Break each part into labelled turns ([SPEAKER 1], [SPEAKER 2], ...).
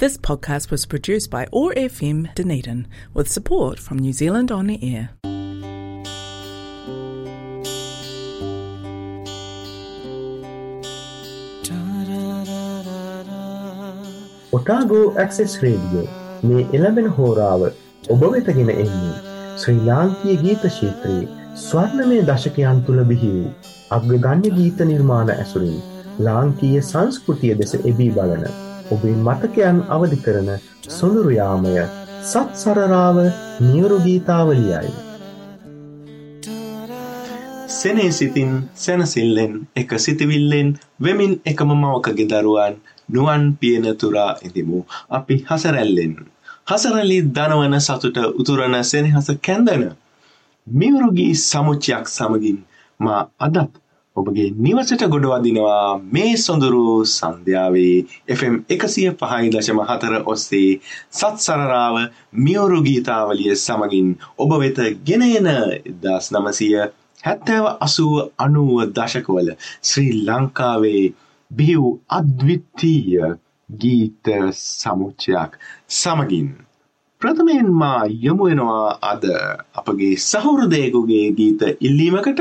[SPEAKER 1] This podcast was produced by OAR FM Dunedin with support from New Zealand On the Air.
[SPEAKER 2] Otago access radio මේ එළබෙන හෝරාව ඔබ වෙතගෙන එන්නේ ශ්‍රී ලාංකීය ගීත ශීත්‍රයේ ස්වර්ණමය දශකයන් තුළ බිහි වූ අග්‍රගණ්‍ය ගීත නිර්මාණ ඇසුරින් ලාංකීය සංස්කෘතිය දෙස එබී බලන ඔබේ මතකයන් අවධි කරන සොඳුරුයාමය සත් සරරාව නියුරු ගීතාවලියයි.
[SPEAKER 3] සෙනේ සිතින් සැනසිල්ලෙන් එක සිතිවිල්ලෙන් වෙමින් එකම මවකගේ දරුවන් නුවන් පියනතුරා ඉදිමු අපි හසරැල්ලෙන්. හසරලි දනවන සතුට උතුරන සෙනහස කැන්දන. මිවරුගී සමුච්චයක් සමගින් මා අදත් ඔබගේ නිවසට ගොඩවදිනවා මේ සොඳුරු සන්ධ්‍යාවේ FM එකසිය පහයි දශම හතර ඔස්සේ සත් සරරාව මියවරු ගීතාවලිය සමගින් ඔබ වෙත ගෙනයන දස් නමසය හැත්තෑව අසුව අනුව දශකවල ශ්‍රී ලංකාවේ බිහිව් අද්විත්තීය ගීත සමුච්චයක් සමගින්. ප්‍රථමයෙන් මා යොමුවෙනවා අද අපගේ සහුරදයකුගේ ගීත ඉල්ලීමකට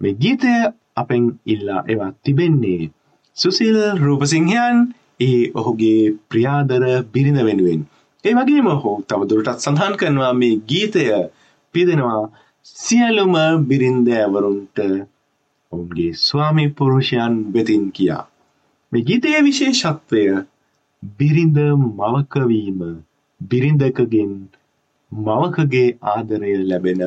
[SPEAKER 3] මේ ගීතය අපෙන් ඉල්ලා එවා තිබෙන්නේ. සුසිල් රූපසිංහයන් ඒ ඔහුගේ ප්‍රියාදර බිරිඳ වෙනුවෙන්. ඒ වගේම ඔහු තවදුරටත් සඳහන් කරනවා මේ ගීතය පිදෙනවා සියලුම බිරින්දෑවරුන්ට ඔවුන්ගේ ස්වාමි පුරුෂයන් වෙතින් කියා. මේ ගීතයේ විශේෂත්වය බිරිඳ මවකවීම බිරිඳකගෙන් මවකගේ ආදරය ලැබෙන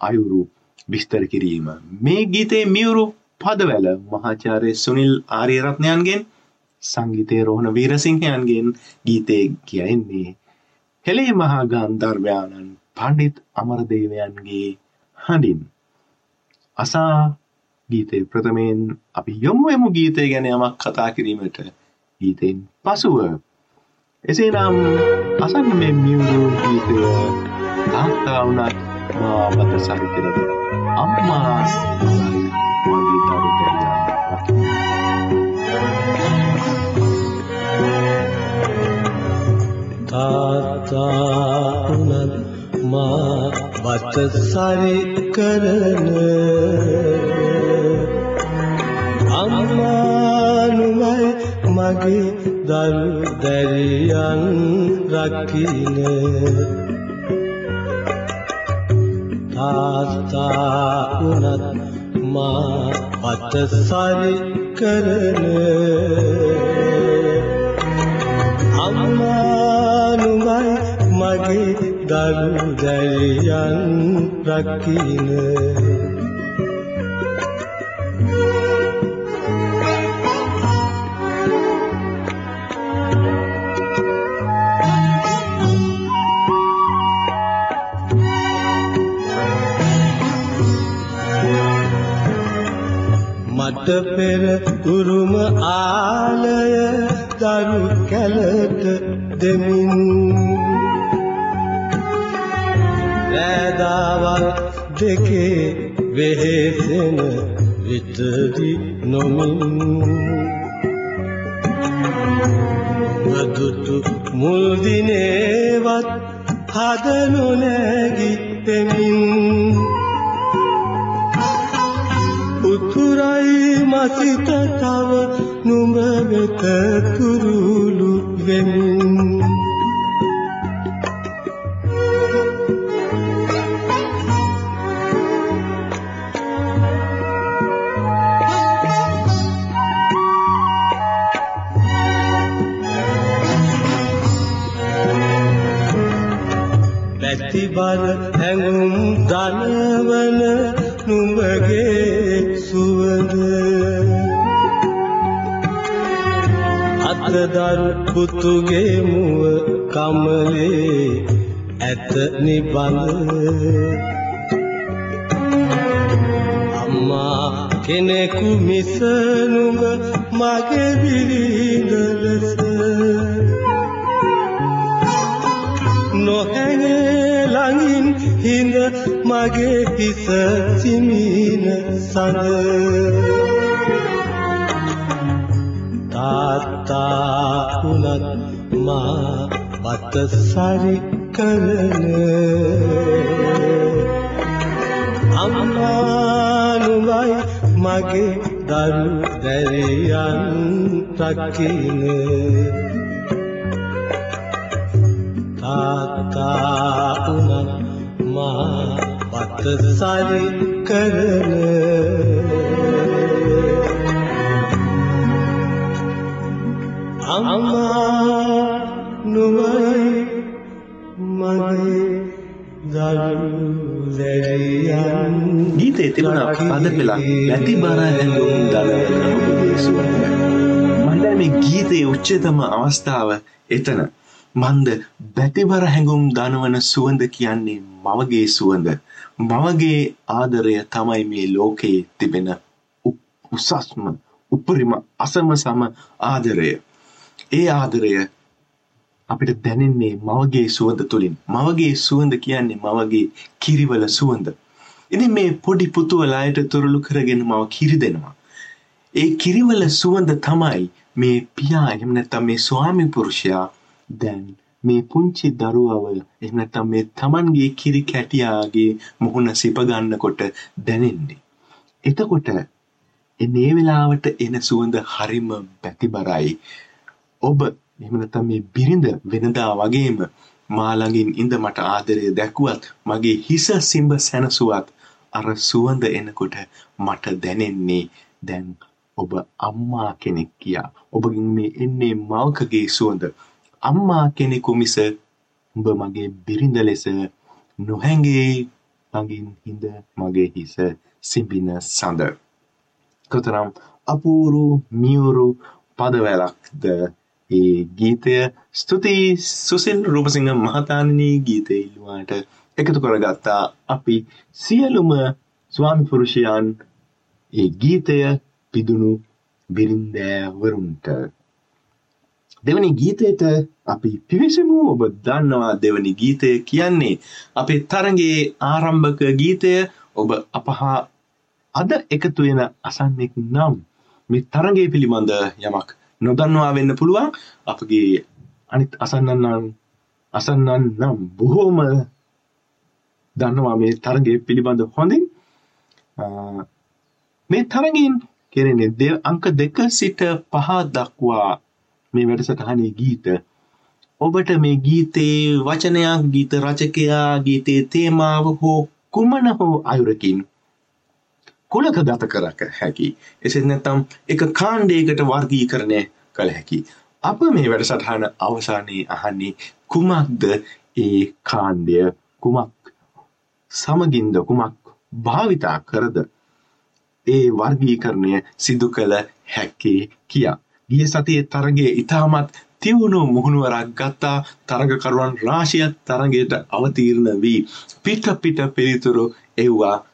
[SPEAKER 3] අයුරු විස්තර කිරීම. මේ ගීතේ මියුරු පදවැල මහාචාර්ය සුනිල් ආරියරත්නයන්ගෙන් සංගීතය රෝහණ වීරසිංහයන්ගෙන් ගීතේ කියවෙන්නේ. හෙළේ මහා ගන්ධර්වයාණන් පණ්ඩිත් අමරදේවයන්ගේ හඬින්. අසා ගීතය ප්‍රථමයෙන් අපි යොමු එමු ගීතය ගැන යමක් කතා කිරීමට ගීතයෙන් පසුව. එසේ නම් අසන්න මේ මියුරු ගීතය තාත්තා වුණත් මා මත සහිතරද අම්මාස් වගේ දරු
[SPEAKER 4] තාත්තා වුණත් මා වත සරි කරන අම්මානුමයි මගේ දරු දැරියන් රකින තාත්තා වුණත් මා වත සරි කරන අම්මානුමයි මගේ දරු දැරියන් රකින මට පෙර උරුම ආලය දරු කැලට දෙමින්. රෑදාවල් දෙකේ වෙහෙසෙන විතරි නොමින්. වදුතු මුල්දිනේවත් හදනු නැගිත්තෙමින් උතුරයි මසිත තව නුඹ වෙත තුරුළු වෙමින් පැතිබර හැඟුම් දනවන අතදරු පුතුගේ මුව කමලේ ඇත නිබඳ. අම්මා කෙනෙකු මිස නුඹ මගේ බිරිඳ ලෙස. නොහැගේ ළඟින් හිඳ මගේ හිස සිමින සඳ. තාත්තා වුණත් මා බත සරි කරන අම්මානුවයි මගේ දරු දැරියන් රකින තාතා උනත් මා බත සරි කරන අම්මා නුවයි මගේ
[SPEAKER 3] ගීතේ තිබුණ පද පෙලා නැති බර හැඳුම් දලවන ඔබගේ සුවඳ. මන්ද මේ ගීතයේ උච්චතම අවස්ථාව එතන. මන්ද බැතිබර හැඟුම් දනවන සුවඳ කියන්නේ මවගේ සුවඳ. මවගේ ආදරය තමයි මේ ලෝකයේ තිබෙන උසස්ම උපරිම අසම සම ආදරය. ඒ ආදරය අපිට දැනෙන්නේ මවගේ සුවඳ තුළින්. මවගේ සුවඳ කියන්නේ මවගේ කිරිවල සුවඳ. ඉතින් මේ පොඩි පුතුවලායට තුරුළු කරගෙන මව කිරි දෙනවා. ඒ කිරිවල සුවඳ තමයි මේ පියා එහෙම නැත්නම් මේ ස්වාමි පුරුෂයා දැන් මේ පුංචි දරුවව එහෙම නැත්නම් මේ Tamanගේ කිරි කැටියාගේ මුහුණ සිප ගන්නකොට දැනෙන්නේ. එතකොට එනේ වෙලාවට එන සුවඳ හරිම බැතිබරයි. ඔබ එහෙම නැත්නම් මේ බිරිඳ වෙනදා වගේම මා ළඟින් ඉඳ මට ආදරය දැක්ුවත් මගේ හිස සිඹ සැනසුවත් අර සුවඳ එනකොට මට දැනෙන්නේ දැන් ඔබ අම්මා කෙනෙක් කියා. ඔබගින් මේ එන්නේ මවකගේ සුවඳ. අම්මා කෙනෙකු මිස උඹ මගේ බිරිඳ ලෙස නොහැඟේ මගින් හිඳ මගේ හිස සිඹින සඳ. කොතරම් අපූරු මියුරු පදවැලක්ද ඒ ගීතය ස්තුතියි සුසිල් රූපසිංහ මහතානනී ගීතය ඉල්ලුවාට එකතු කරගත්තා අපි සියලුම ස්වාමි පුරුෂයන් ඒ ගීතය පිදුණු බිරින්දෑවරුන්ට. දෙවනි ගීතයට අපි පිවිසමු. ඔබ දන්නවා දෙවනි ගීතය කියන්නේ අපේ තරගේ ආරම්භක ගීතය. ඔබ අපහා අද එකතු වෙන අසන්නෙක් නම් මේ තරගේ පිළිබඳ යමක් නොදන්නවා වෙන්න පුළුවන්. අපගේ අනිත් අසන්නන් අසන්නන් නම් බොහෝම දන්නවා මේ තරගය පිළිබඳ හොඳින්. මේ තරගින් කෙරෙන්නේ දෙ අංක දෙක සිට පහ දක්වා මේ වැඩසටහනේ ගීත. ඔබට මේ ගීතේ වචනයක් ගීත රචකයා ගීතේ තේමාව හෝ කුමන හෝ අයුරකින් කුලක ගත කරක හැකි. එසෙත් නැත්තම් එක කාණ්ඩයකට වර්ගීකරණය කළ හැකි. අප මේ වැඩසටහන අවසානයේ අහන්නේ කුමක්ද ඒ කාණ්ඩය කුමක් සමගින්ද කුමක් භාවිතා කරද ඒ වර්ගීකරණය සිදු කළ හැක්කේ කියා. ගිය සතියේ තරගයේ ඉතාමත් තිවුණු මුහුණුවරක් ගත්තා තරගකරුවන් රාශියක් තරගයට අවතීර්ණ වී පිට පිට පිළිතුරු එව්වා නම්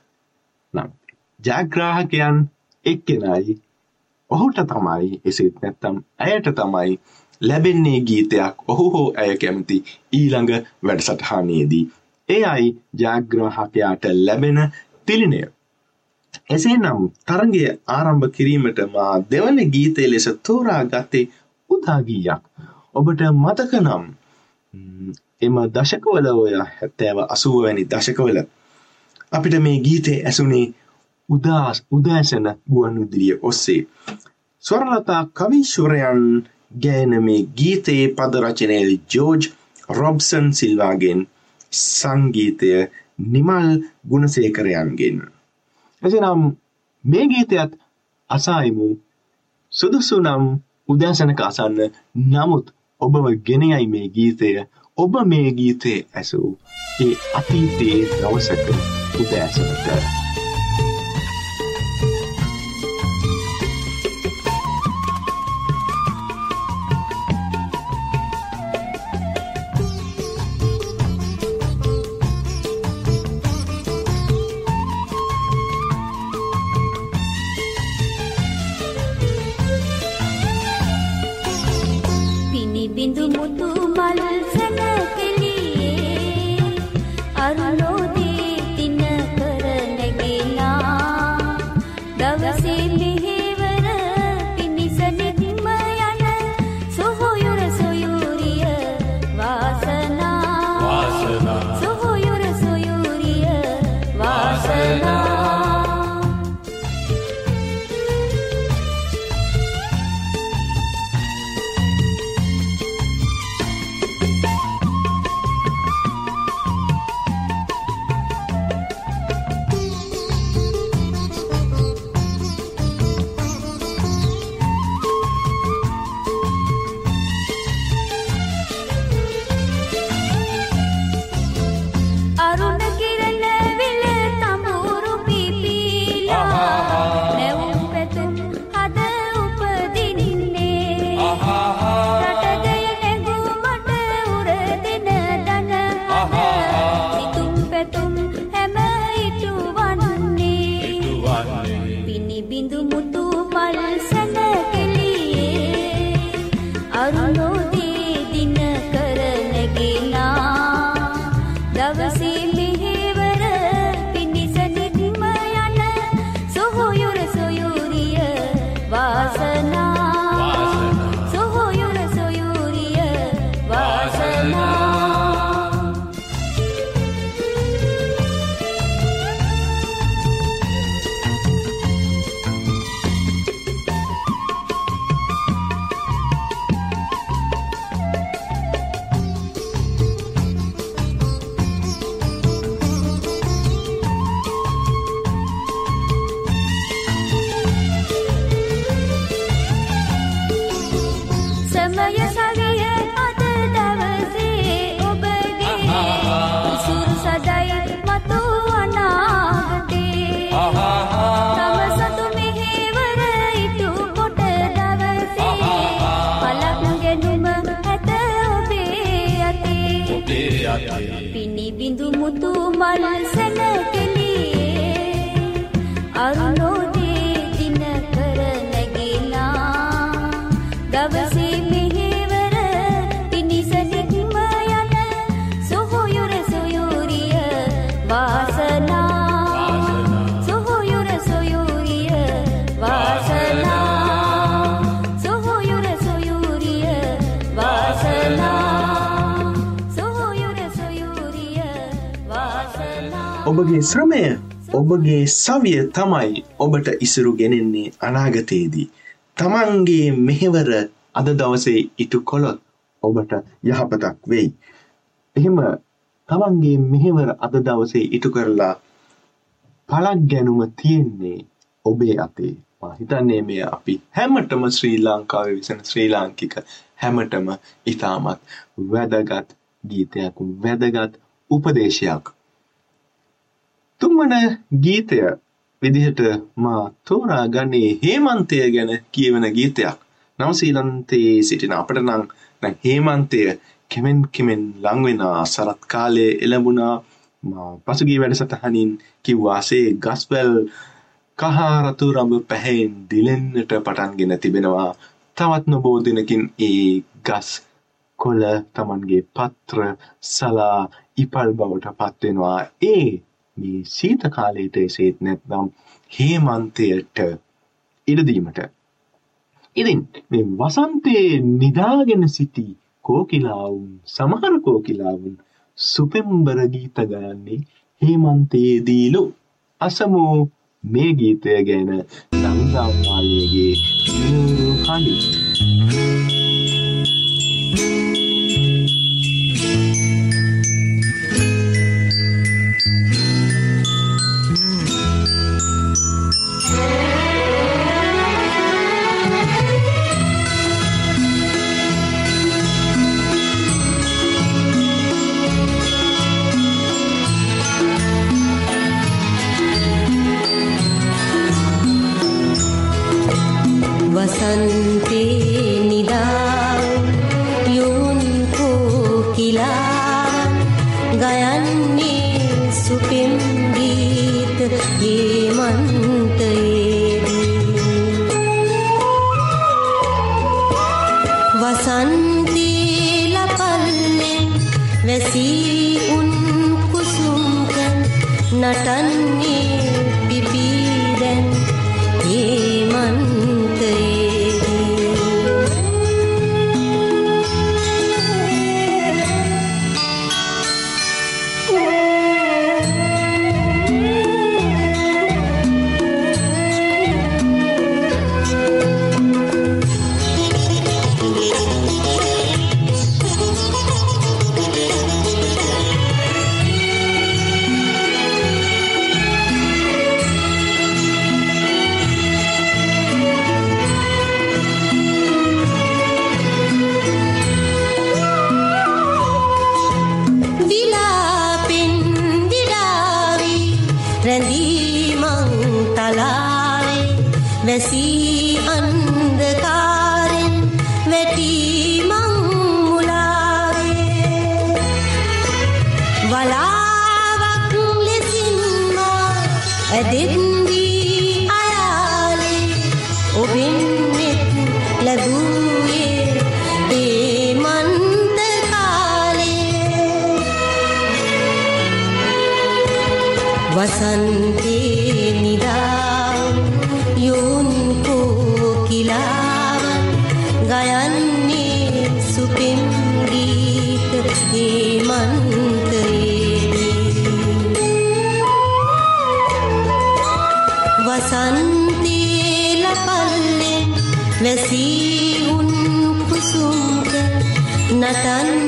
[SPEAKER 3] ජයග්‍රාහකයන් එක්කෙනයි ඔහුට තමයි එසේත් නැත්තම් ඇයට තමයි ලැබෙන්නේ ගීතයක් ඔහු හෝ ඇය කැමති ඊළඟ වැඩසටහනේදී. එයයි ජාග්‍රාහකයාට ලැබෙන තිලිනය. එසේනම් තරගය ආරම්භ කිරීමට මා දෙවන ගීතය ලෙස තෝරා ගත්තේ උදාගීයක්. ඔබට මතක නම් එම දශකවල ඔය හැත්තෑව අසුව වැනි දශකවල අපිට මේ ගීතේ ඇසුනේ උදාස් උදෑසන ගුවන් විදුලිය ඔස්සේ. ස්වරලතා කවිශ්වරයන් ගෑන මේ ගීතයේ පද රචනය ජෝර්ජ් රොබ්සන් සිල්වාගෙන් සංගීතය නිමල් ගුණසේකරයන්ගෙන්. එසනම් මේ ගීතයත් අසායිමු සුදුසු නම් උදෑසනක අසන්න නමුත් ඔබව ගෙනයයි මේ ගීතය ඔබ මේ ගීතේ ඇසූ ඒ අතීතයේ දවසක උදෑසනට. ඔබගේ ශ්‍රමය ඔබගේ සවිය තමයි ඔබට ඉසුරු ගෙනෙන්නේ අනාගතයේදී. තමන්ගේ මෙහෙවර අද දවසේ ඉටු කොළොත් ඔබට යහපතක් වෙයි. එහෙම තමන්ගේ මෙහෙවර අද දවසේ ඉටු කරලා පලක් ගැනුම තියෙන්නේ ඔබේ අතේ. මා හිතන්නේ මේ අපි හැමටම ශ්‍රී ලංකාවේ විසන ශ්‍රී ලාංකික හැමටම ඉතාමත් වැදගත් ගීතයක් වැදගත් උපදේශයක්. තුන්වන ගීතය විදිහට මා තෝරා ගන්නේ හේමන්තය ගැන කියවන ගීතයක්. නවසීලන්තයේ සිටින අපට නම් දැන් හේමන්තය කෙමෙන් කෙමෙන් ලං වෙන සරත් කාලයේ එළඹුණා මා පසුගිය වැඩසටහනින් කිව්වාසේ ගස්වැල් කහ රතු රඹ පැහැයෙන් දිලෙන්නට පටන්ගෙන තිබෙනවා. තවත් නොබෝ දිනකින් ඒ ගස් කොළ තමන්ගේ පත්‍ර සලා ඉපල් බවට පත්වෙනවා. ඒ මේ සීත කාලයට එසේත් නැත්නම් හේමන්තයට ඉඩදීමට. ඉතින් මේ වසන්තයේ නිදාගෙන සිටි කෝකිලාවුන් සමහර කෝකිලාවුන් සුපෙම්බර ගීත ගයන්නේ හේමන්තයේදීලු අසමු මේ ගීතය ගැන දංගම්මාලියගේ හඬි. I didn't தன்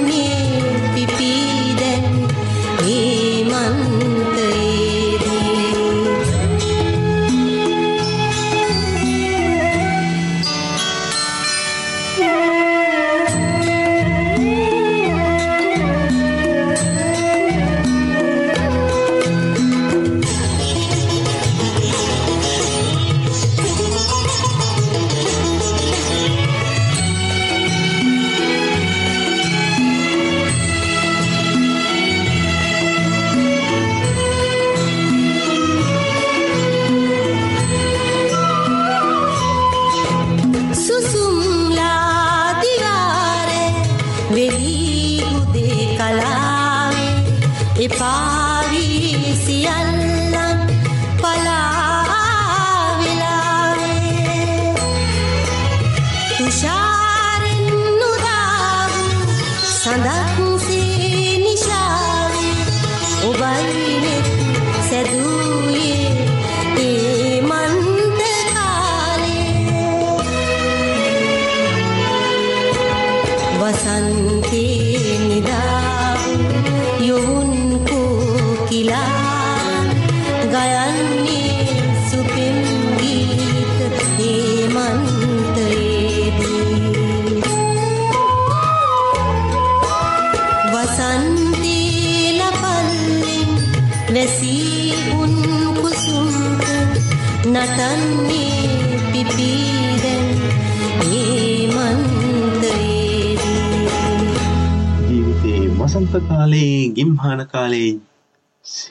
[SPEAKER 3] ගිම්හාන කාලයේ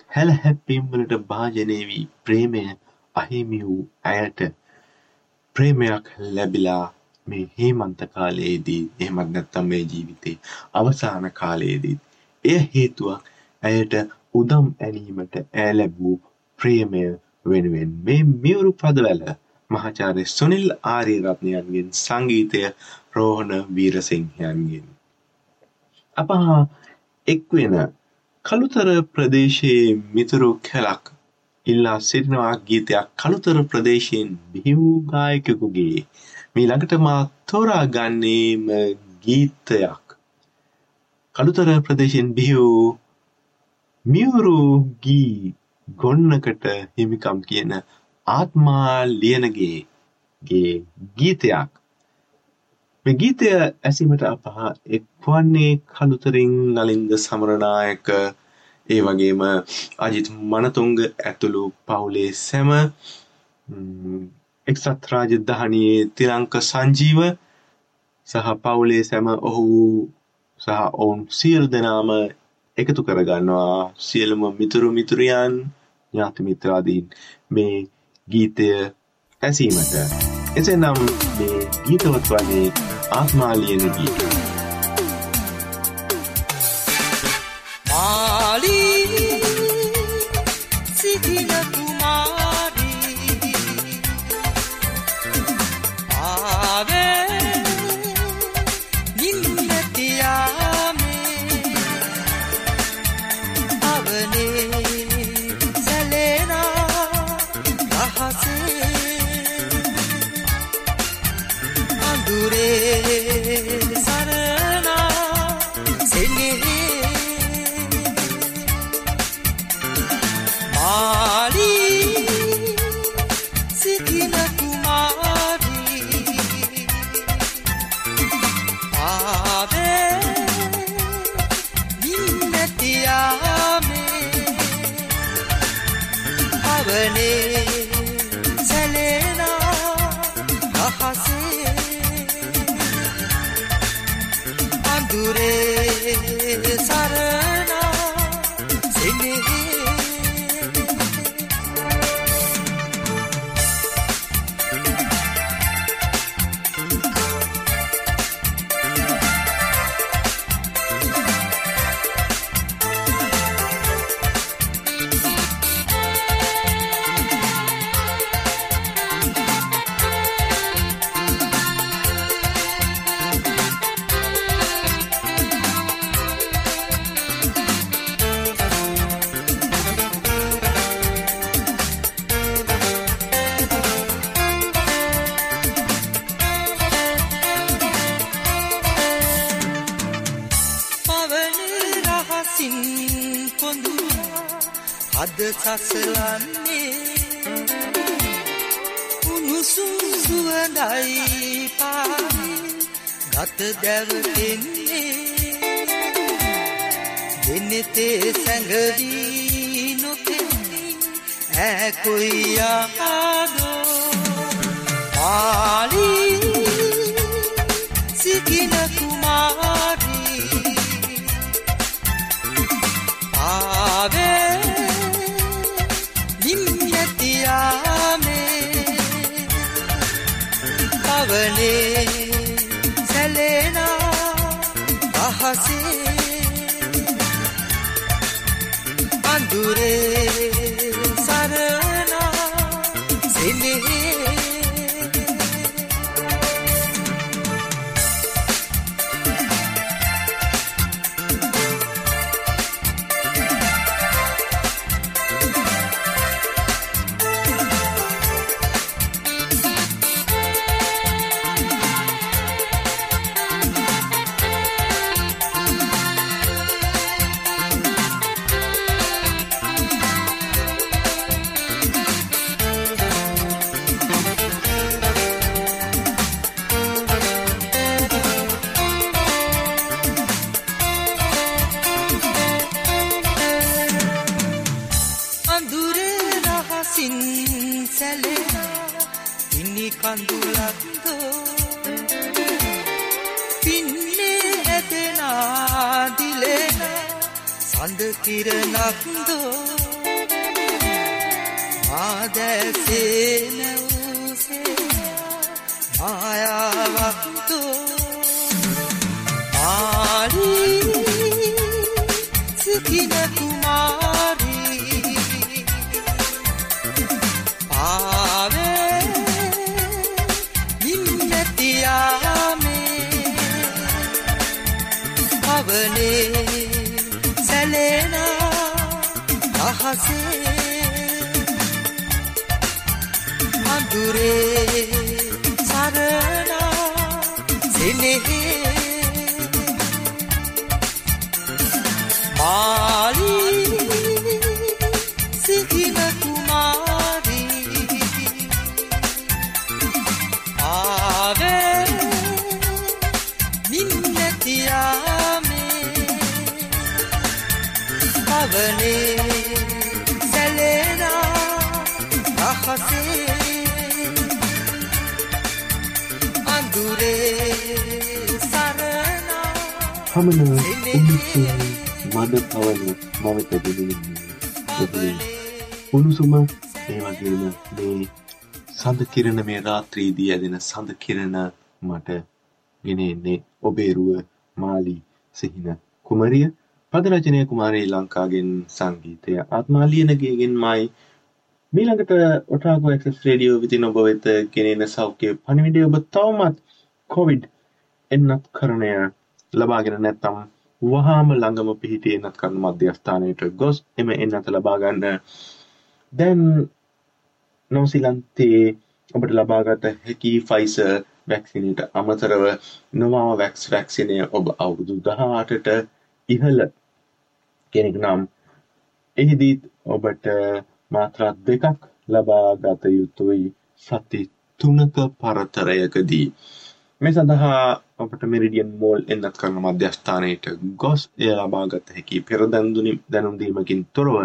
[SPEAKER 3] හැල හැප්පීම් වලට භාජනය වී ප්‍රේමය අහිමි වූ ඇයට ප්‍රේමයක් ලැබිලා මේ හේමන්ත කාලයේදී එහෙමත් නැත්නම් මේ ජීවිතේ අවසාන කාලයේදී එය හේතුවක් ඇයට උදම් ඇනීමට ඈ ලැබූ ප්‍රේමය වෙනුවෙන් මේ මියුරු පදවැල මහාචාර්ය සුනිල් ආරියරත්නයන්ගෙන් සංගීතය රෝහණ වීරසිංහයන්ගෙන් අප හා එක්වෙන කළුතර ප්‍රදේශයේ මිතුරු කැලක් ඉල්ලා සිටිනවා ගීතයක් කළුතර ප්‍රදේශයෙන් බිහි වූ ගායකකුගේ මේ ළඟට මා තෝරා ගන්නේම ගීතයක්. කළුතර ප්‍රදේශයෙන් බිහි වූ මියුරු ගී ගොන්නකට හිමිකම් කියන ආත්මා ලියනගේ ගේ ගීතයක්. මේ ගීතය ඇසීමට අප එක්වන්නේ කළුතරින් නලින්ද සමරනායක ඒ වගේම අජිත් මනතුංග ඇතුළු පවුලේ සැම ම්, එක්සත් රාජධානයේ තිලංක සංජීව සහ පවුලේ සැම ඔහු සහ ඔවුන් සියලු දෙනාම එකතු කරගන්නවා. සියලුම මිතුරු මිතුරියන් ඥාති මිත්‍රාදීන් මේ ගීතය ඇසීමට. එසේනම් මේ ගීතවත් වන්නේ ආත්මා ලියන ගීතය.
[SPEAKER 5] සසලන්නේ උණුසුම් සුවඳයි පානේ ගත දැවටෙන්නේ දෙනෙතේ සැඟවී නොතෙන්නේ ඈ කොයියාදෝ පාලි සිටින
[SPEAKER 3] වගේම මේ සඳ කිරණ මේ රාත්‍රීදී ඇදෙන සඳ කිරණ මට ගෙන එන්නේ ඔබේරුව මාලි සිහින කුමරිය. පදරචනය කුමාරී ලංකාගෙන් සංගීතය ආත්මාලියනගේගෙන් මයි. මීළඟට ඔටාගෝ එක්ස් රේඩියෝ විතින් ඔබ වෙත ගෙනෙන සෞඛ්‍ය පණිවිඩය ඔබ තවමත් කොවිඩ් එන්නත් කරණය ලබාගෙන නැත්තම් වහාම ළඟම පිහිටේ එන්නත් කරන මධ්‍යස්ථානයට ගොස් එම එන්නත ලබාගන්න. දැන් නොසිලන්තේ ඔබට ලබාගත හැකි ෆයිස වැක්සිනට අමතරව නොවාම වැක්ස් වැක්සිනය ඔබ අවුරුදු දහටට ඉහළ කෙනෙක් නම් එහිදීත් ඔබට මාත්‍රා දෙකක් ලබා ගත යුතුයි සති තුනක පරතරයකදී. මේ සඳහා ඔබට මෙරිඩියන් මෝල් එන්නත් කරන මධ්‍යස්ථානයට ගොස් එය ලබාගත හැකි පෙරදැන්දුනි දැනුම්දීමකින් තොරව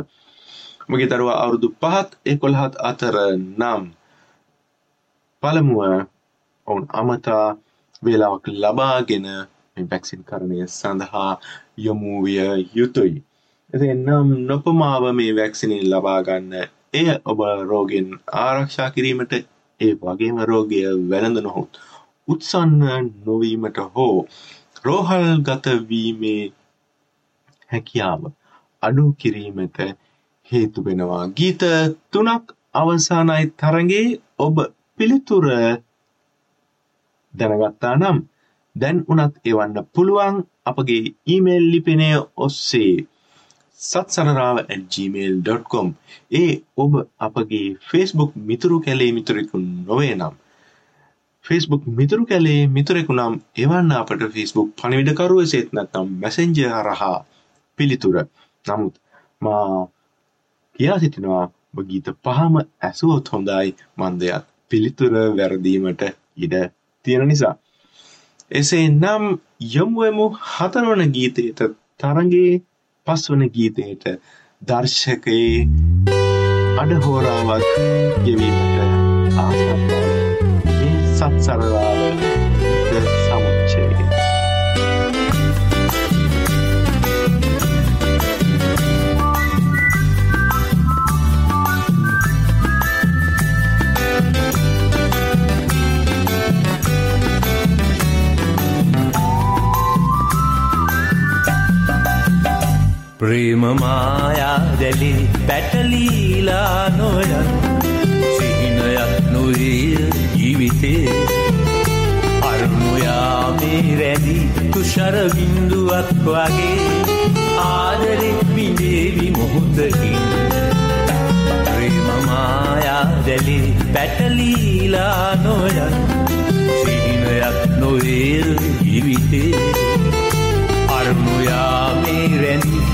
[SPEAKER 3] මගේ දරුවා අවුරුදු පහත් එකොළහත් අතර නම් පළමුව ඔවුන් අමතා වේලාවක් ලබාගෙන මේ වැක්සින් කරණය සඳහා යොමු විය යුතුයි. එතින් නම් නොපමාව මේ වැක්සිනින් ලබාගන්න එය ඔබ රෝගෙන් ආරක්ෂා කිරීමට ඒ වගේම රෝගය වැළඳ නොහොත් උත්සන්න නොවීමට හෝ රෝහල් ගතවීමේ හැකියාව අඩු කිරීමට හේතු වෙනවා. ගීත තුනක් අවසානයි තරගේ ඔබ පිළිතුර දැනගත්තා නම් දැන් උනත් එවන්න පුළුවන් අපගේ ඊමේල් ලිපිනය ඔස්සේ සත්සනරාව gmail.com ඒ ඔබ අපගේ ෆේස්බුක් මිතුරු කැලේ මිතුරෙකු නොවේ නම්. ෆේස්බුක් මිතුරු කැලේ මිතුරෙකු නම් එවන්න අපට ෆේස්බුක් පණිවිඩකරුව සේත් නැත්නම් මැසෙන්ජ හරහා පිළිතුර. නමුත් මා කියා සිටිනවා ඔබ ගීත පහම ඇසුවොත් හොඳයි. මන්දයත් පිළිතුර වැරදීමට ඉඩ තියෙන නිසා. එසේ නම් යොමුුවමු හතරවන ගීතයට තරගේ පස්වන ගීතයට දර්ශකයේ අඩහෝරාවත් ගෙවීමට ආසත්තාව ඒ සත්සරලාව
[SPEAKER 6] ප්‍රේමමායාදැලි පැටලීලා නොයන් සිහිනයක් නොයේ ජීවිතේ. අරමුයාමේ රැදි තුෂර බින්දුවක් වගේ ආදරෙක් විඳේවි මොහොතකින්. ප්‍රේමමායාදැලි පැටලීලා නොයන් සිහිනයක් නොයේ ජීවිතේ. අරමුයාමේ රැදි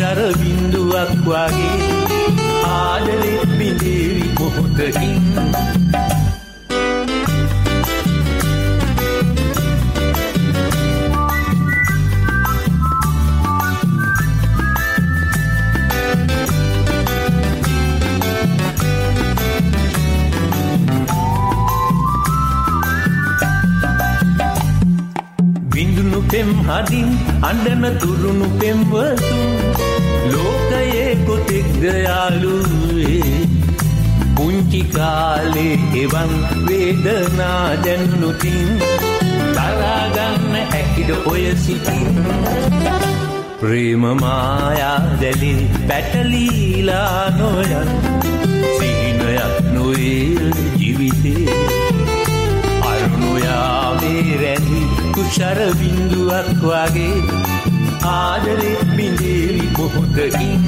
[SPEAKER 6] තුෂර බින්දුවක් වගේ ආදරෙක් බිඳේවි මොහොතකින්. විඳුණු පෙම් හදින් අඩන තුරුණු පෙම්වතුන් ලෝකයේ කොතෙක්ද යාලුවේ පුංචි කාලේ එවන් වේදනා දැන්නුතින් තරාගන්න හැකිද ඔය සිතින්? ප්‍රේමමායා දැලි පැටලීලා නොයන් සිහිනයක් නොේ ජීවිතේ. අරුණුයාමේ රැඳි කුෂර බින්දුවක් වගේ ආදරෙ බිඳේවි මොහොතකින්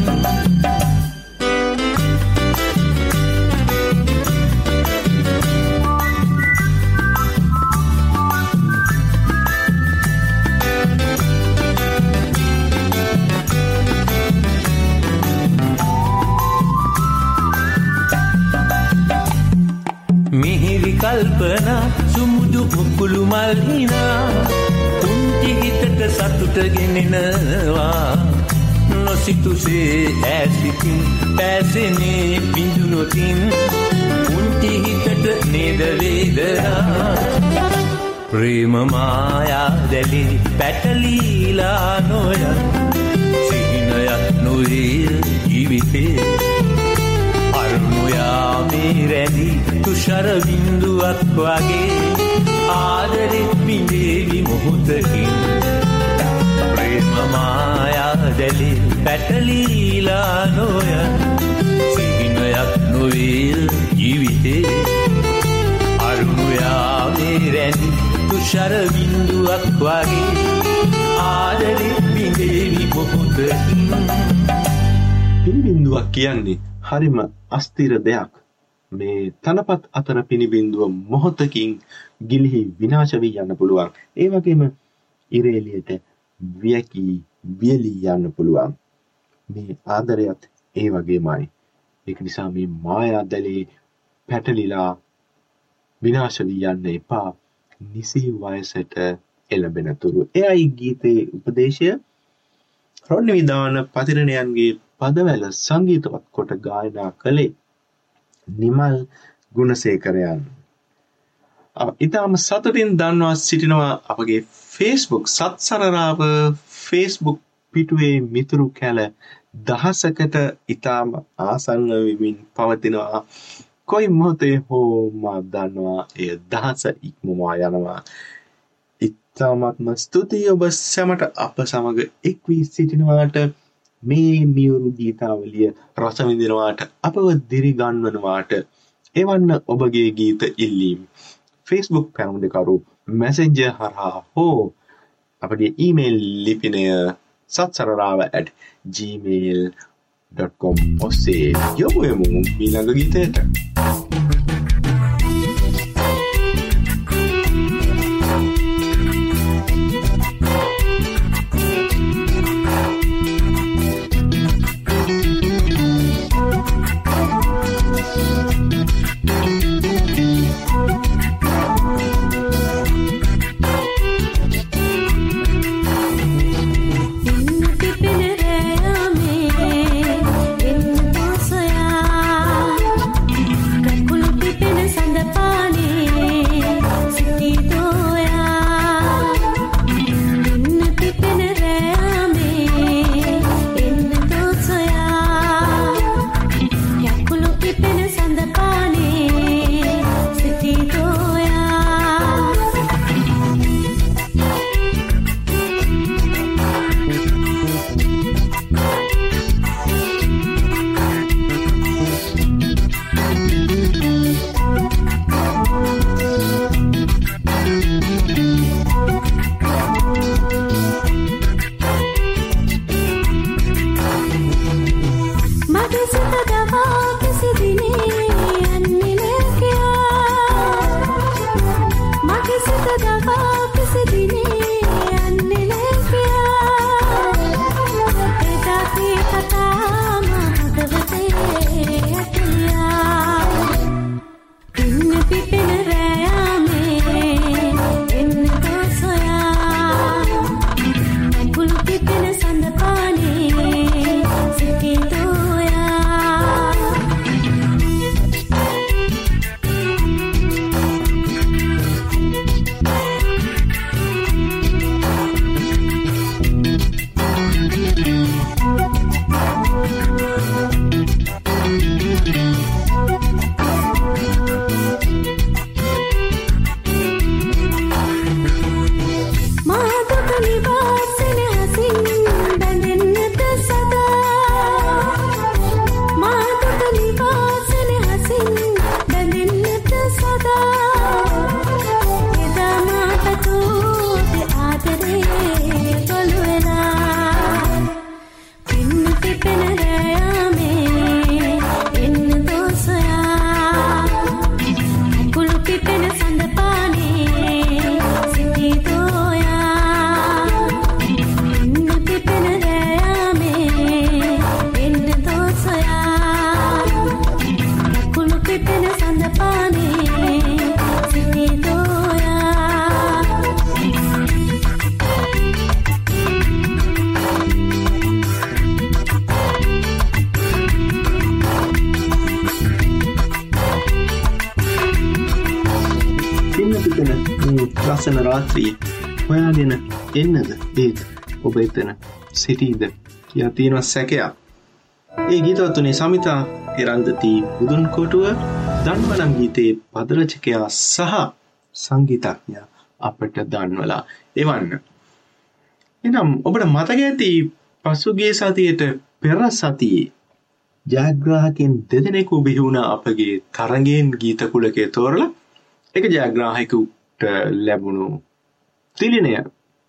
[SPEAKER 6] මිහිරි කල්පනා සුමුදු මුකුළු මල්හිනා පුංචි හිතට සතුට ගෙනෙනවා. නොසිතුසේ ඇසිතින් පැසනේ පිඳුනොතින් පුංචි හිතට නේදවේදනා ප්‍රේමමායා දැලි පැටලීලා නොයන් සිහිනයක් නොයේ ජීවිතේ. අරුමුයාමේ රැදි තුෂර බින්දුවක් වගේ. ආදරෙක් බිඳේවි මොහොතකින් ප්‍රේමමායාදැලි පැටලීලා නොයන් සිහිනයක් නොවේල් ජීවිතේ. අරුමුයාමේ රැදි තුෂර බින්දුවක් වගේ. ආදරෙක් බිඳේවි මොහොතකින්
[SPEAKER 3] පිළිබිඳුවක් කියන්නේ හරිම අස්තිර දෙයක්. මේ තනපත් අතර පිණිබිඳුව මොහොතකින් ගිලිහි විනාශ වී යන්න පුළුවන්. ඒ වගේම ඉරේලියට වියකී වියලී යන්න පුළුවන්. මේ ආදරයත් ඒ වගේමයි. ඒක නිසා මේ මායා දැලේ පැටලිලා විනාශ වී යන්න එපා. නිසි වයසට එළඹෙන තුරු. එයයි ගීතයේ උපදේශය. රොන්නි විධාන පතිරණයන්ගේ පදවැල සංගීතවත් කොට ගායනා කළේ නිමල් ගුණසේකරයන්. ඉතාම සතුටින් දන්වා සිටිනවා අපගේ ෆේස්බුක් සත්සරරාව ෆේස්බුක් පිටුවේ මිතුරු කැල දහසකට ඉතාම ආසන්න විමින් පවතිනවා. කොයි මොහොතේ හෝ මා දන්නවා එය දහස ඉක්මවා යනවා. ඉතාමත්ම ස්තුතියි ඔබ සැමට අප සමඟ එක් වී සිටිනවාට මේ මියුරු ගීතාවලිය රසවිඳිනවාට අපව දිරිගන්වනවාට එවන්න ඔබගේ ගීත ඉල්ලීම්. ෆේස්බුක් පැනුම්දකරු මැසෙන්ජ හරහා හෝ අපගේ ඊමේල් ලිපිනය සත්සරරාව at gmail.com ඔස්සේ යොමුයමු මීළඟ ගීතයට එන්නද ඒත් ඔබ එතන සිටීද කියා තියෙනවා සැකයක්. ඒ ගීතවත්තුනේ සමිතා එරන්දති බුදුන් කොටුව දන්වනම් ගීතයේ පදරචකයා සහ සංගීතඥ අපට දන්වලා එවන්න. එනම් ඔබට මතක ඇති පසුගේ සතියට පෙර සතියේ ජයග්‍රාහකෙන් දෙදෙනෙකු බිහිවුණ අපගේ තරගෙන් ගීතකුලකේ තෝරලා එක ජයග්‍රාහකුට ලැබුණු තිලිනය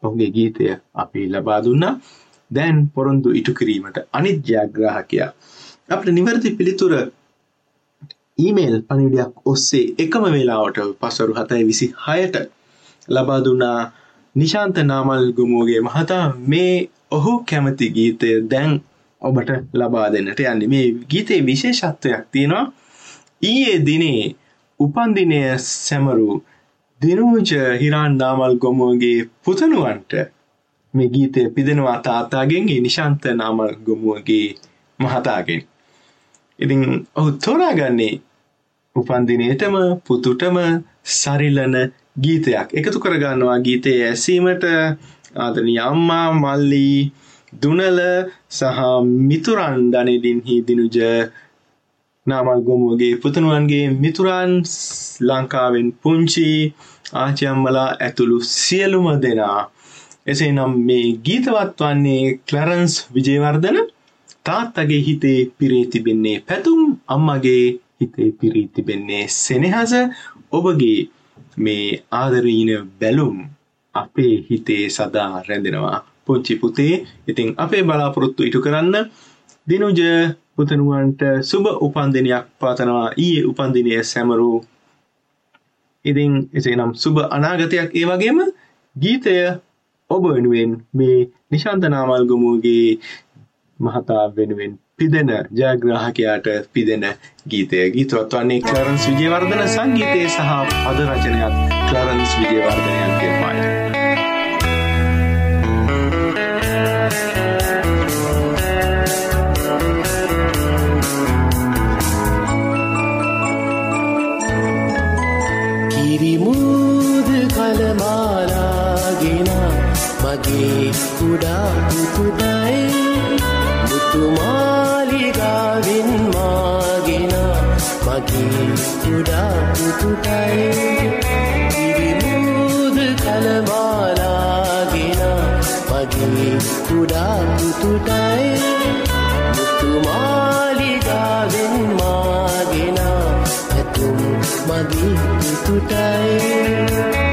[SPEAKER 3] ඔහුගේ ගීතය අපි ලබා දුන්නා. දැන් පොරොන්දු ඉටු කිරීමට අනිත් ජයග්‍රාහකයා අපට නිවැරදි පිළිතුර ඊමේල් පණිවිඩයක් ඔස්සේ එකම වෙලාවට පසරු හතයි විසි හයට ලබා දුන්නා නිශාන්ත නාමල් ගුමුවගේ මහතා. මේ ඔහු කැමති ගීතය දැන් ඔබට ලබා දෙන්නට යන්නේ. මේ ගීතේ විශේෂත්වයක් තියෙනවා. ඊයේ දිනේ උපන්දිනය සැමරු දිනූජ හිරාන් නාමල් ගොමුවගේ පුතනුවන්ට මේ ගීතය පිදෙනවා තාත්තාගෙන් නිශාන්ත නාමල් ගොමුවගේ මහතාගෙන්. ඉතින් ඔහු තෝරාගන්නේ උපන්දිනයටම පුතුටම සරිලන ගීතයක්. එකතු කරගන්නවා ගීතය ඇසීමට ආදරනීය අම්මා මල්ලී දුනල සහ මිතුරන් දනෙදින්හි දිනුජ නාමල් ගොමුවගේ පුතනුවන්ගේ මිතුරන් ලංකාවෙන් පුංචි ආචියම්මලා ඇතුළු සියලුම දෙනා. එසේ නම් මේ ගීතවත් වන්නේ ක්ලරන්ස් විජේවර්ධන තාත්තගේ හිතේ පිරී තිබෙන්නේ පැතුම් අම්මගේ හිතේ පිරී තිබෙන්නේ සෙනෙහස ඔබගේ මේ ආදරීන බැලුම් අපේ හිතේ සදා රැඳෙනවා. පුංචි පුතේ ඉතින් අපේ බලාපොරොත්තු ඉටු කරන්න දිනුජ පුතනුවන්ට සුබ උපන්දිනයක් පාතනවා. ඊයේ උපන්දිනය සැමරූ ඉතින් එසේ නම් සුබ අනාගතයක් ඒ වගේම ගීතය ඔබ වෙනුවෙන් මේ නිශාන්තනාමල්ගමුගේ මහතා වෙනුවෙන් පිදෙන ජයග්‍රාහකයාට පිදෙන ගීතය ගීතවත් වන්නේ ක්ලරන්ස් විජයවර්ධන සංගීතය සහ පද රචනයක් ක්ලරන්ස් විජයවර්ධනයන් නිර්මාණය.
[SPEAKER 4] මගේ කුඩා පුතුටයි මුතුමාලිගාවෙන් මාගෙන මගේ කුඩා පුතුටයි කිරිමුද කළමාලාගෙන මගේ කුඩා පුතුටයි මුතුමාලිගාවෙන් මාගෙන ඇතුම් මගේ පුතුටයි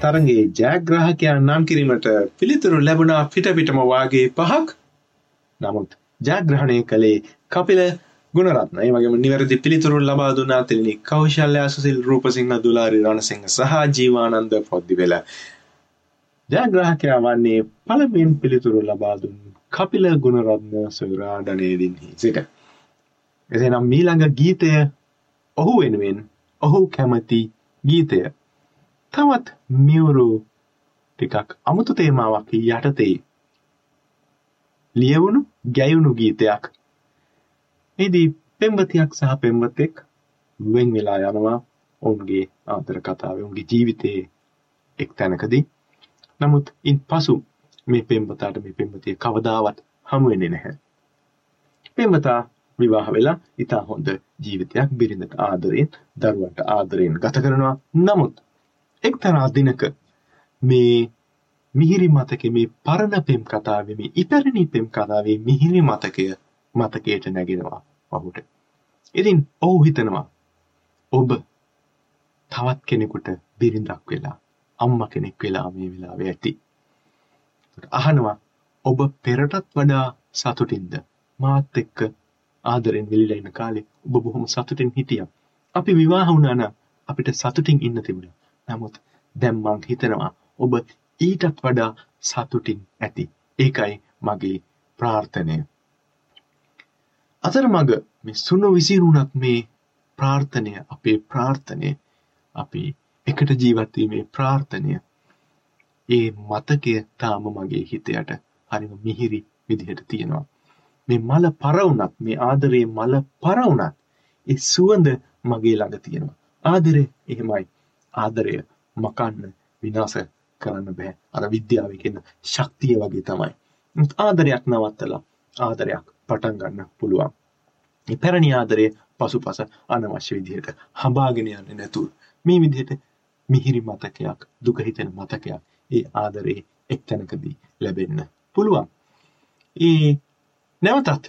[SPEAKER 3] තරගේ ජයග්‍රාහකයන් නම් කිරීමට පිළිතුරු ලැබුණා පිටපිටම වාගේ පහක්. නමුත් ජයග්‍රහණය කළේ කපිල ගුණරත්න. ඒ වගේම නිවැරදි පිළිතුරු ලබා දුන්නා තෙලිනි කෞශල්‍ය සුසිල් රූපසිංහ දුලාරි රණසිංහ සහ ජීවානන්ද පොද්දිවෙල. ජයග්‍රාහකයා වන්නේ පළමුවෙන් පිළිතුරු ලබා දුන් කපිල ගුණරත්න සොයුරාඩනේදින්හි සිට. එසේනම් මීළඟ ගීතය ඔහු වෙනුවෙන් ඔහු කැමති ගීතය තවත් මියවුරු ටිකක් අමුතු තේමාවක් යටතේ ලියවුණු ගැයුණු ගීතයක්. එදී පෙම්වතියක් සහ පෙම්වතෙක් වෙන් වෙලා යනවා ඔවුන්ගේ ආදර කතාවේ ඔවුන්ගේ ජීවිතයේ එක් තැනකදී. නමුත් ඉන් පසු මේ පෙම්වතාට මේ පෙම්වතිය කවදාවත් හමු වෙන්නේ නැහැ. පෙම්වතා විවාහ වෙලා ඉතා හොඳ ජීවිතයක් බිරිඳට ආදරයෙන් දරුවන්ට ආදරයෙන් ගත කරනවා. නමුත් එක්තරා දිනක මේ මිහිරි මතකේ මේ පරණ පෙම් කතාවේ මේ ඉපැරණි පෙම් කතාවේ මිහිරි මතකය මතකයට නැගෙනවා ඔහුට. ඉතින් ඔහු හිතනවා ඔබ තවත් කෙනෙකුට බිරිඳක් වෙලා අම්මා කෙනෙක් වෙලා මේ වෙලාවේ ඇති. අහනවා ඔබ පෙරටත් වඩා සතුටින්ද මාත් එක්ක ආදරෙන් වෙලිලා ඉන්න කාලේ ඔබ බොහොම සතුටින් හිටියා. අපි විවාහ වුණා නම් අපිට සතුටින් ඉන්න තිබුණා. නමුත් දැන් මං හිතනවා ඔබ ඊටත් වඩා සතුටින් ඇති. ඒකයි මගේ ප්‍රාර්ථනය. අතරමඟ මේ සුණු විසිරුණත් මේ ප්‍රාර්ථනය අපේ ප්‍රාර්ථනය අපි එකට ජීවත් වීමේ ප්‍රාර්ථනය ඒ මතකය තාම මගේ හිතයට හරිම මිහිරි විදිහට තියෙනවා. මේ මල පරවුණත් මේ ආදරයේ මල පරවුණත් ඒ සුවඳ මගේ ළඟ තියෙනවා. ආදරය එහෙමයි. ආදරය මකන්න විනාශ කරන්න බෑ. අර විද්‍යාවේ කියන ශක්තිය වගේ තමයි. ආදරයක් නවත්තලා ආදරයක් පටන් ගන්න පුළුවන්. මේ පැරණි ආදරයේ පසුපස අනවශ්‍ය විදිහට හඹාගෙන යන්නේ නැතුව මේ විදිහට මිහිරි මතකයක් දුක හිතෙන මතකයක් ඒ ආදරේ එක්තැනකදී ලැබෙන්න පුළුවන්. ඒ නැවතත්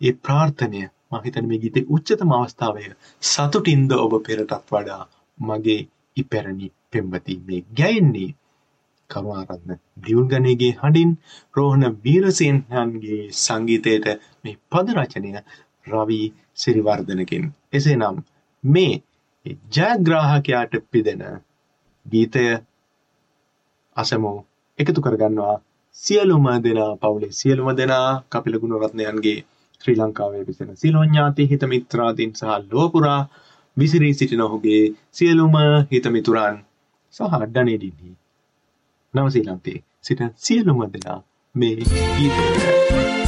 [SPEAKER 3] ඒ ප්‍රාර්ථනය මම හිතන්නේ මේ ගීතේ උච්චතම අවස්ථාවය සතුටින්ද ඔබ පෙරටත් වඩා මගේ ඉපැරණි පෙම්වති මේ ගැයෙන්නේ කරුණාරත්න දියුල්ගණේගේ හඬින් රෝහණ වීරසේනන්ගේ සංගීතයට මේ පද රචනය රවි සිරිවර්ධනකින්. එසේනම් මේ ජයග්‍රාහකයාට පිදෙන ගීතය අසමු එකතු කරගන්නවා සියලුම දෙනා පවුලේ සියලුම දෙනා කපිල ගුණරත්නයන්ගේ ශ්‍රී ලංකාවේ විසෙන සියලුම ඥාති හිත මිත්‍රාදීන් සහ ලොව පුරා විසිරී සිටින ඔහුගේ සියලුම හිත මිතුරන් සහ අඩනේඩින්හි නවසීලන්තේ සිටින සියලුම දෙනා මේ ගීතයට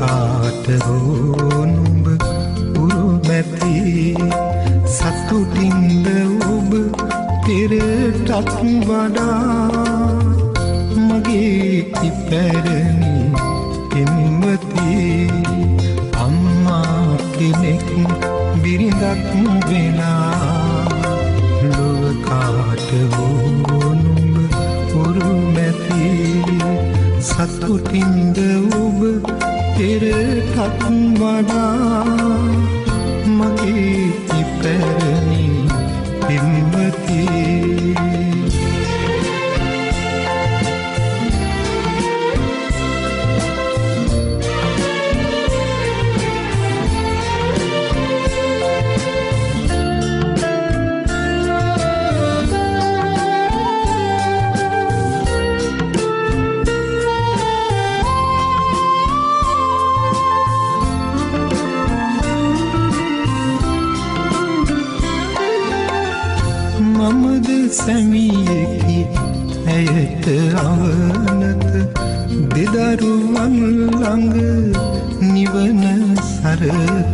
[SPEAKER 7] කාට හෝ නුඹ උරුමැති සතුටින්ද ඔබ පෙරටත් වඩා මගේ ඉපැරණි එම්මති අම්මා කෙනෙක් බිරිඳක් වෙලා ලොවකාට වූනුඹ උරුමැති සතුටින්ද ඔබ පෙරටත් වඩා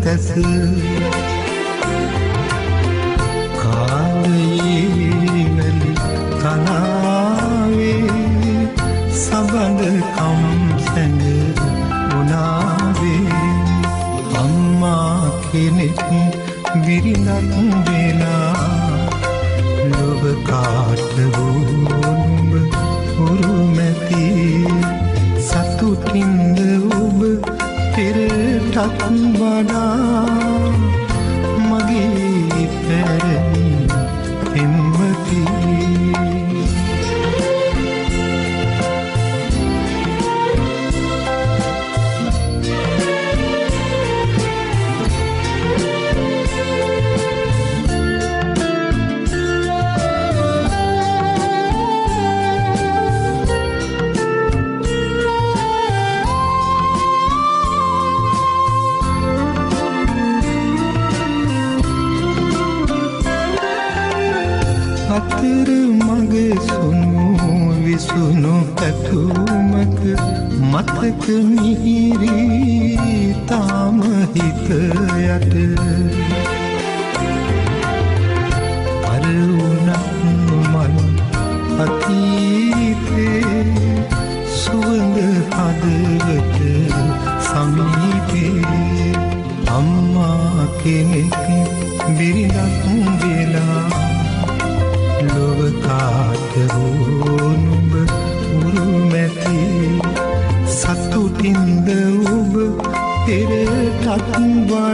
[SPEAKER 7] تسير වඩා මගේ පැරණි පෙම්වතිී අතර මග සුනු විසුණු පැතුමක මතක මිහිරි තාම හිත යට.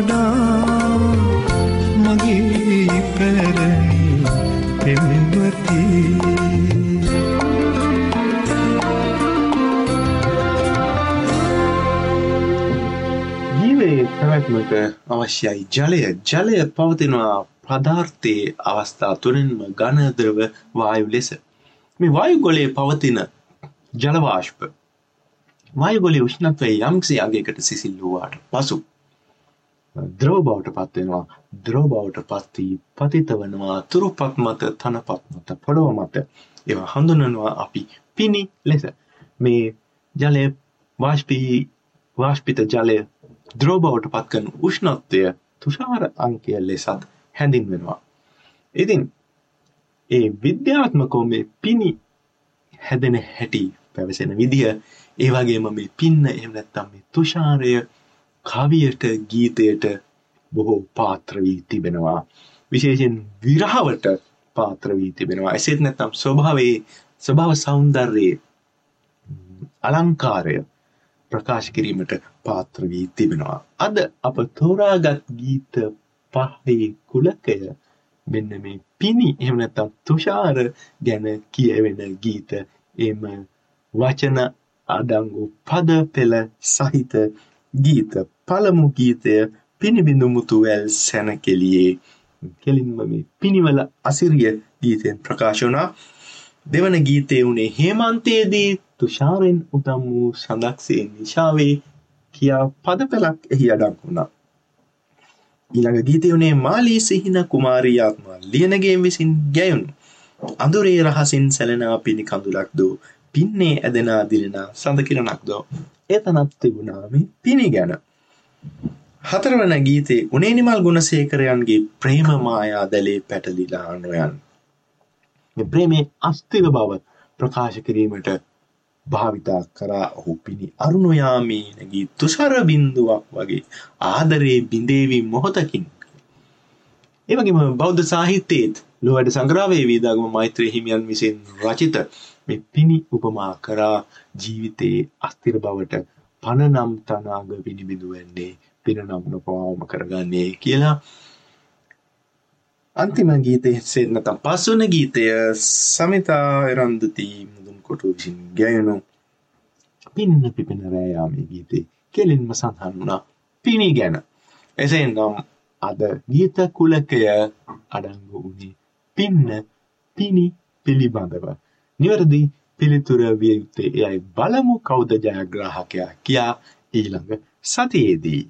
[SPEAKER 7] වඩා මගේ පැරණි පෙම්වතිී.
[SPEAKER 3] ජීවයේ පැවැත්මට අවශ්‍යයි ජලය. ජලය පවතිනවා පදාර්ථයේ අවස්ථා තුනෙන්ම ගණද්‍රව වායු ලෙස. මේ වායු ගොලේ පවතින ජලවාශ්ප වායුගොලේ උෂ්ණත්වය යම්කිසි අගයකට සිසිල් වූවාට පසු ද්‍රව බවට පත්වෙනවා ද්‍රව බවට පත්වී පතිත වනවා. තුරුපත් මත තනපත් මත පොළොව මත. ඒවා හඳුනනවා අපි පිණි ලෙස. මේ ජලය වාශ්පී වාශ්පිත ජලය ද්‍රව බවට පත්කන උෂ්ණත්වය තුෂාර අංකය ලෙසත් හැඳින්වෙනවා. ඉතින් ඒ විද්‍යාත්මකෝ මේ පිණි හැදෙන හැටි පැවසෙන විදිහ ඒ වගේම මේ පින්න එහෙම නැත්නම් මේ තුෂාරය කවියට ගීතයට බොහෝ පාත්‍ර වී තිබෙනවා. විශේෂයෙන් විරහවට පාත්‍ර වී තිබෙනවා. එසේත් නැත්නම් ස්වභාවයේ ස්වභාව සෞන්දර්යයේ අලංකාරය ප්‍රකාශ කිරීමට පාත්‍ර වී තිබෙනවා. අද අප තෝරාගත් ගීත පහේ කුලකය මෙන්න මේ පිණි එහෙම නැත්නම් තුෂාර ගැන කියවෙන ගීත එම වචන අඩංගු පද පෙළ සහිත ගීත පළමු ගීතය පිණිබිඳු මුතුවැල් සැනකෙළියේ. කෙලින්ම මේ පිණිවල අසිරිය ගීතයෙන් ප්‍රකාශ වුණා. දෙවන ගීතය වුණේ හේමන්තයේදී තුෂාරෙන් උතම් වූ සඳක්සේ නිශාවේ කියා පද පෙළක් එහි අඩංගු වුණා. ඊළඟ ගීතය වුණේ මාලී සිහින කුමාරී ආත්මා ලියනගේ විසින් ගැයුණු. අඳුරේ රහසින් සැලෙනා පිණි කඳුලක් දෝ පින්නේ ඇදෙනා දිලෙනා සඳ කිරණක් දෝ එතනත් තිබුණා මේ පිණි ගැන. හතරවන ගීතේ උනේනිමල් ගුණසේකරයන්ගේ ප්‍රේම මායා දැලේ පැටලිලා නොයන් මේ ප්‍රේමේ අස්තිර බව ප්‍රකාශ කිරීමට භාවිතා කරා ඔහු පිණි අරුණොයාමී නැගී තුෂර බින්දුවක් වගේ ආදරේ බිඳේවි මොහොතකින්. ඒ වගේම බෞද්ධ සාහිත්‍යයේත් ලෝවැඩ සංග්‍රහයේ වීදාගම මෛත්‍රී හිමියන් විසින් රචිත මේ පිණි උපමා කරා ජීවිතයේ අස්තිර බවට පණ නම් තනාග විනිබිඳු වෙන්නේ පින නම් නොපවාවම කරගන්නේ කියලා අන්තිම ගීතයේ නැත්නම් පස්වන ගීතය සමිතා එරන්දුති මුදුන් කොටු විසින් ගැයුණු පින්න පිපෙන රෑ යාමේ ගීතේ කෙලින්ම සඳහන් වුණා පිණි ගැන. එසේනම් අද ගීත කුලකය අඩංගු වුණේ පින්න පිණි පිළිබඳව. නිවැරදි පිළිතුර විය යුත්තේ එයයි බලමු කවුද ජයග්‍රාහකයා කියා ඊළඟ සතියේදී.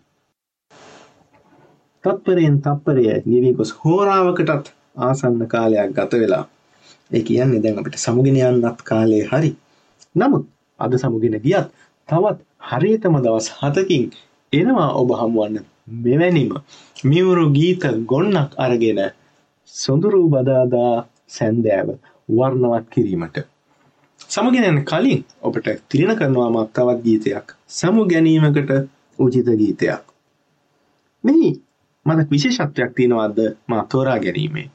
[SPEAKER 3] තත්පරයෙන් තත්පරය ගෙවී ගොස් හෝරාවකටත් ආසන්න කාලයක් ගත වෙලා. ඒ කියන්නේ දැන් අපිට සමුගෙන යන්නත් කාලේ හරි. නමුත් අද සමුගෙන ගියත් තවත් හරියටම දවස් 7කින් එනවා ඔබ හමුවන්න මෙවැනිම මියුරු ගීත ගොන්නක් අරගෙන සොඳුරු බදාදා සැන්දෑව වර්ණවත් කිරීමට. සමගෙන යන කලින් ඔබට තිරණ කරනවා මත් තවත් ගීතයක් සමු ගැනීමකට උචිත ගීතයක්. මෙහි මට විශේෂත්වයක් තියෙනවාද මා තෝරා ගැනීමේ.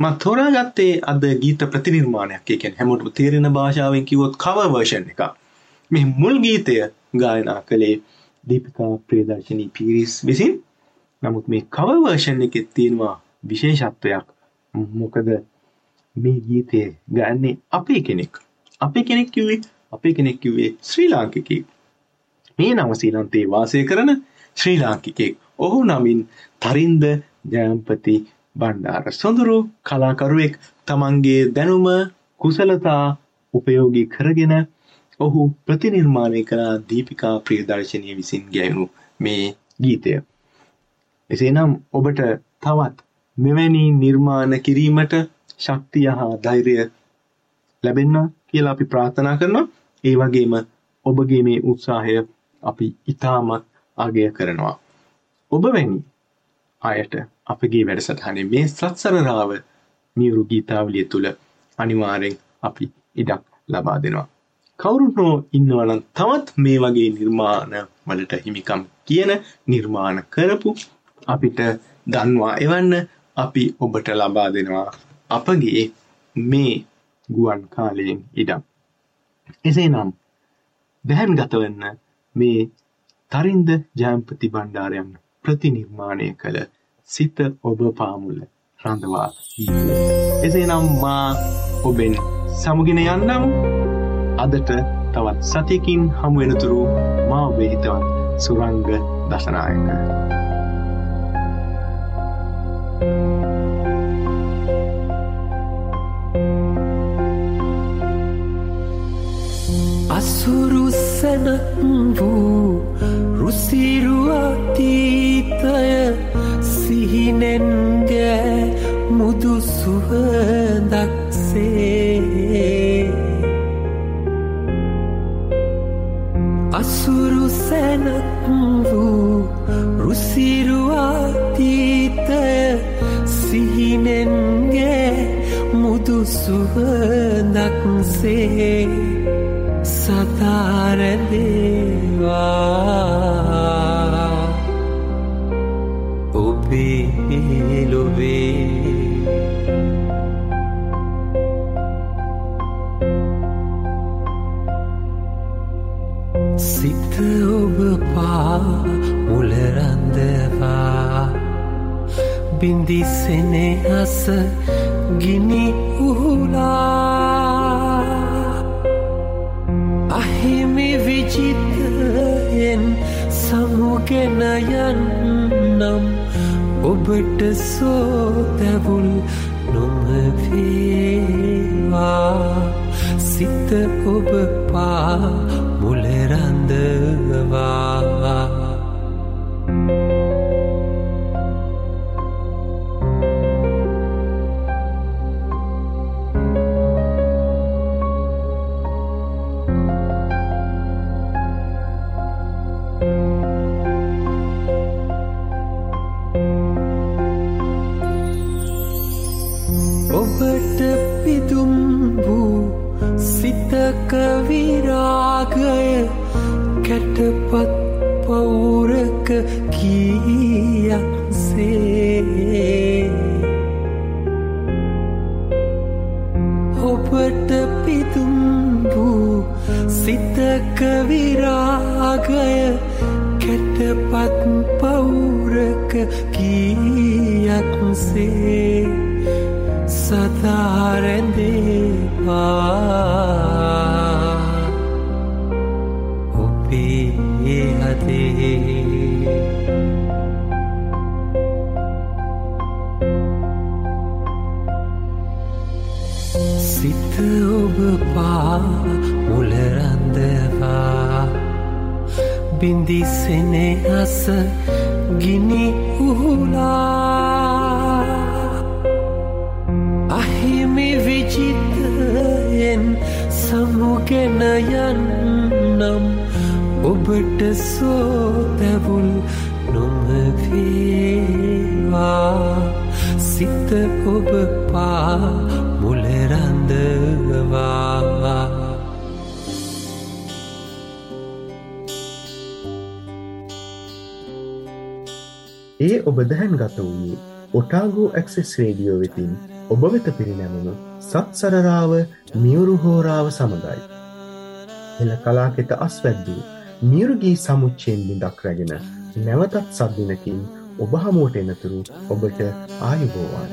[SPEAKER 3] මා තෝරා ගත්තේ අද ගීත ප්‍රතිනිර්මාණයක් ඒ කියන්නේ හැමෝටම තේරෙන භාෂාවෙන් කිව්වොත් cover version එක. මේ මුල් ගීතය ගායනා කළේ දීපිකා ප්‍රියදර්ශනී පීරිස් විසින්. නමුත් මේ cover version එකේ තියෙනවා විශේෂත්වයක්. මොකද මේ ගීතය ගන්නේ අපේ කෙනෙක්. අපේ කෙනෙක් කිව්වේ අපේ කෙනෙක් කිව්වේ ශ්‍රී ලාංකිකයෙක්. මේ නව ශ්‍රීලන්තේ වාසය කරන ශ්‍රී ලාංකිකයෙක්. ඔහු නමින් තරින්ද ජයම්පති බණ්ඩාර සොඳුරු කලාකරුවෙක් තමන්ගේ දැනුම කුසලතා උපයෝගී කරගෙන ඔහු ප්‍රතිනිර්මාණය කළා දීපිකා ප්‍රියදර්ශනය විසින් ගැයුණු මේ ගීතය. එසේනම් ඔබට තවත් මෙවැනි නිර්මාණ කිරීමට ශක්තිය හා ධෛර්යය ලැබෙන්න කියලා අපි ප්‍රාර්ථනා කරනවා. ඒ වගේම ඔබගේ මේ උත්සාහය අපි ඉතාමත් අගය කරනවා. ඔබ වැනි අයට අපගේ වැඩසටහනේ මේ සත්සරරාව මියුරු ගීතාවලිය තුළ අනිවාර්යෙන් අපි ඉඩක් ලබා දෙනවා. කවුරුත් නෝ ඉන්නවනම් තවත් මේ වගේ නිර්මාණ වලට හිමිකම් කියන නිර්මාණ කරපු අපිට දන්වා එවන්න අපි ඔබට ලබා දෙනවා අපගේ මේ ගුවන් කාලයෙන් ඉඩම්. එසේනම් දැහැන් ගතවන්න මේ තරින්ද ජයම්පති බණ්ඩාරයන් ප්‍රතිනිර්මාණය කළ සිත ඔබ පාමුල රඳවා එසේනම් මා ඔබෙන් සමුගෙන යන්නම් අදට තවත් සතියකින් හමුවෙනතුරු මා ඔබේ හිතවත් සුරංග දශනායක.
[SPEAKER 6] අසුරුසැනක් වූ රුසිරු අතීතය සිහිනෙන්ගෑ මුදු සුවදක්සේ අසුරු සැනක් වූ රුසිරු අතීතය සිහිනෙන්ගේ මුදු සුවදක්සේ සතාරදේවා ඔබේ ලොවේ සිත ඔබ පා මුලරන්දවා බින්දිසෙනෙහස ගිනි උහුලා සමුගෙන යන්නම් ඔබට සෝතැවුල් නොමවේවා. සිත ඔබ පා මුලරන්දවා කීයක්සේ සදාරැඳේවා ඔබේ හදේ සිත ඔබ පා මුලරන්දවා බින්දිසෙනෙහස ගිනි උහුලා සමුගෙන යන්නම් ඔබට සෝතැවුල් නොමවේවා. සිත ඔබ පා මුලරන්දවා
[SPEAKER 3] ඒ ඔබ දැහැන් ගත වූයේ ඔටාගෝ ඇක්සෙස් රේඩියෝ වෙතින් ඔබ වෙත පිරිනැමුණු සත් සරරාව මියුරු හෝරාව සමඟයි. එල කලාකෙත අස්වැද්දූ මියුරුගී සමුච්චයෙන් බිඳක් රැගෙන නැවතත් සද්දිනකින් ඔබ හමුවට එනතුරු ඔබට ආයුබෝවාන්න.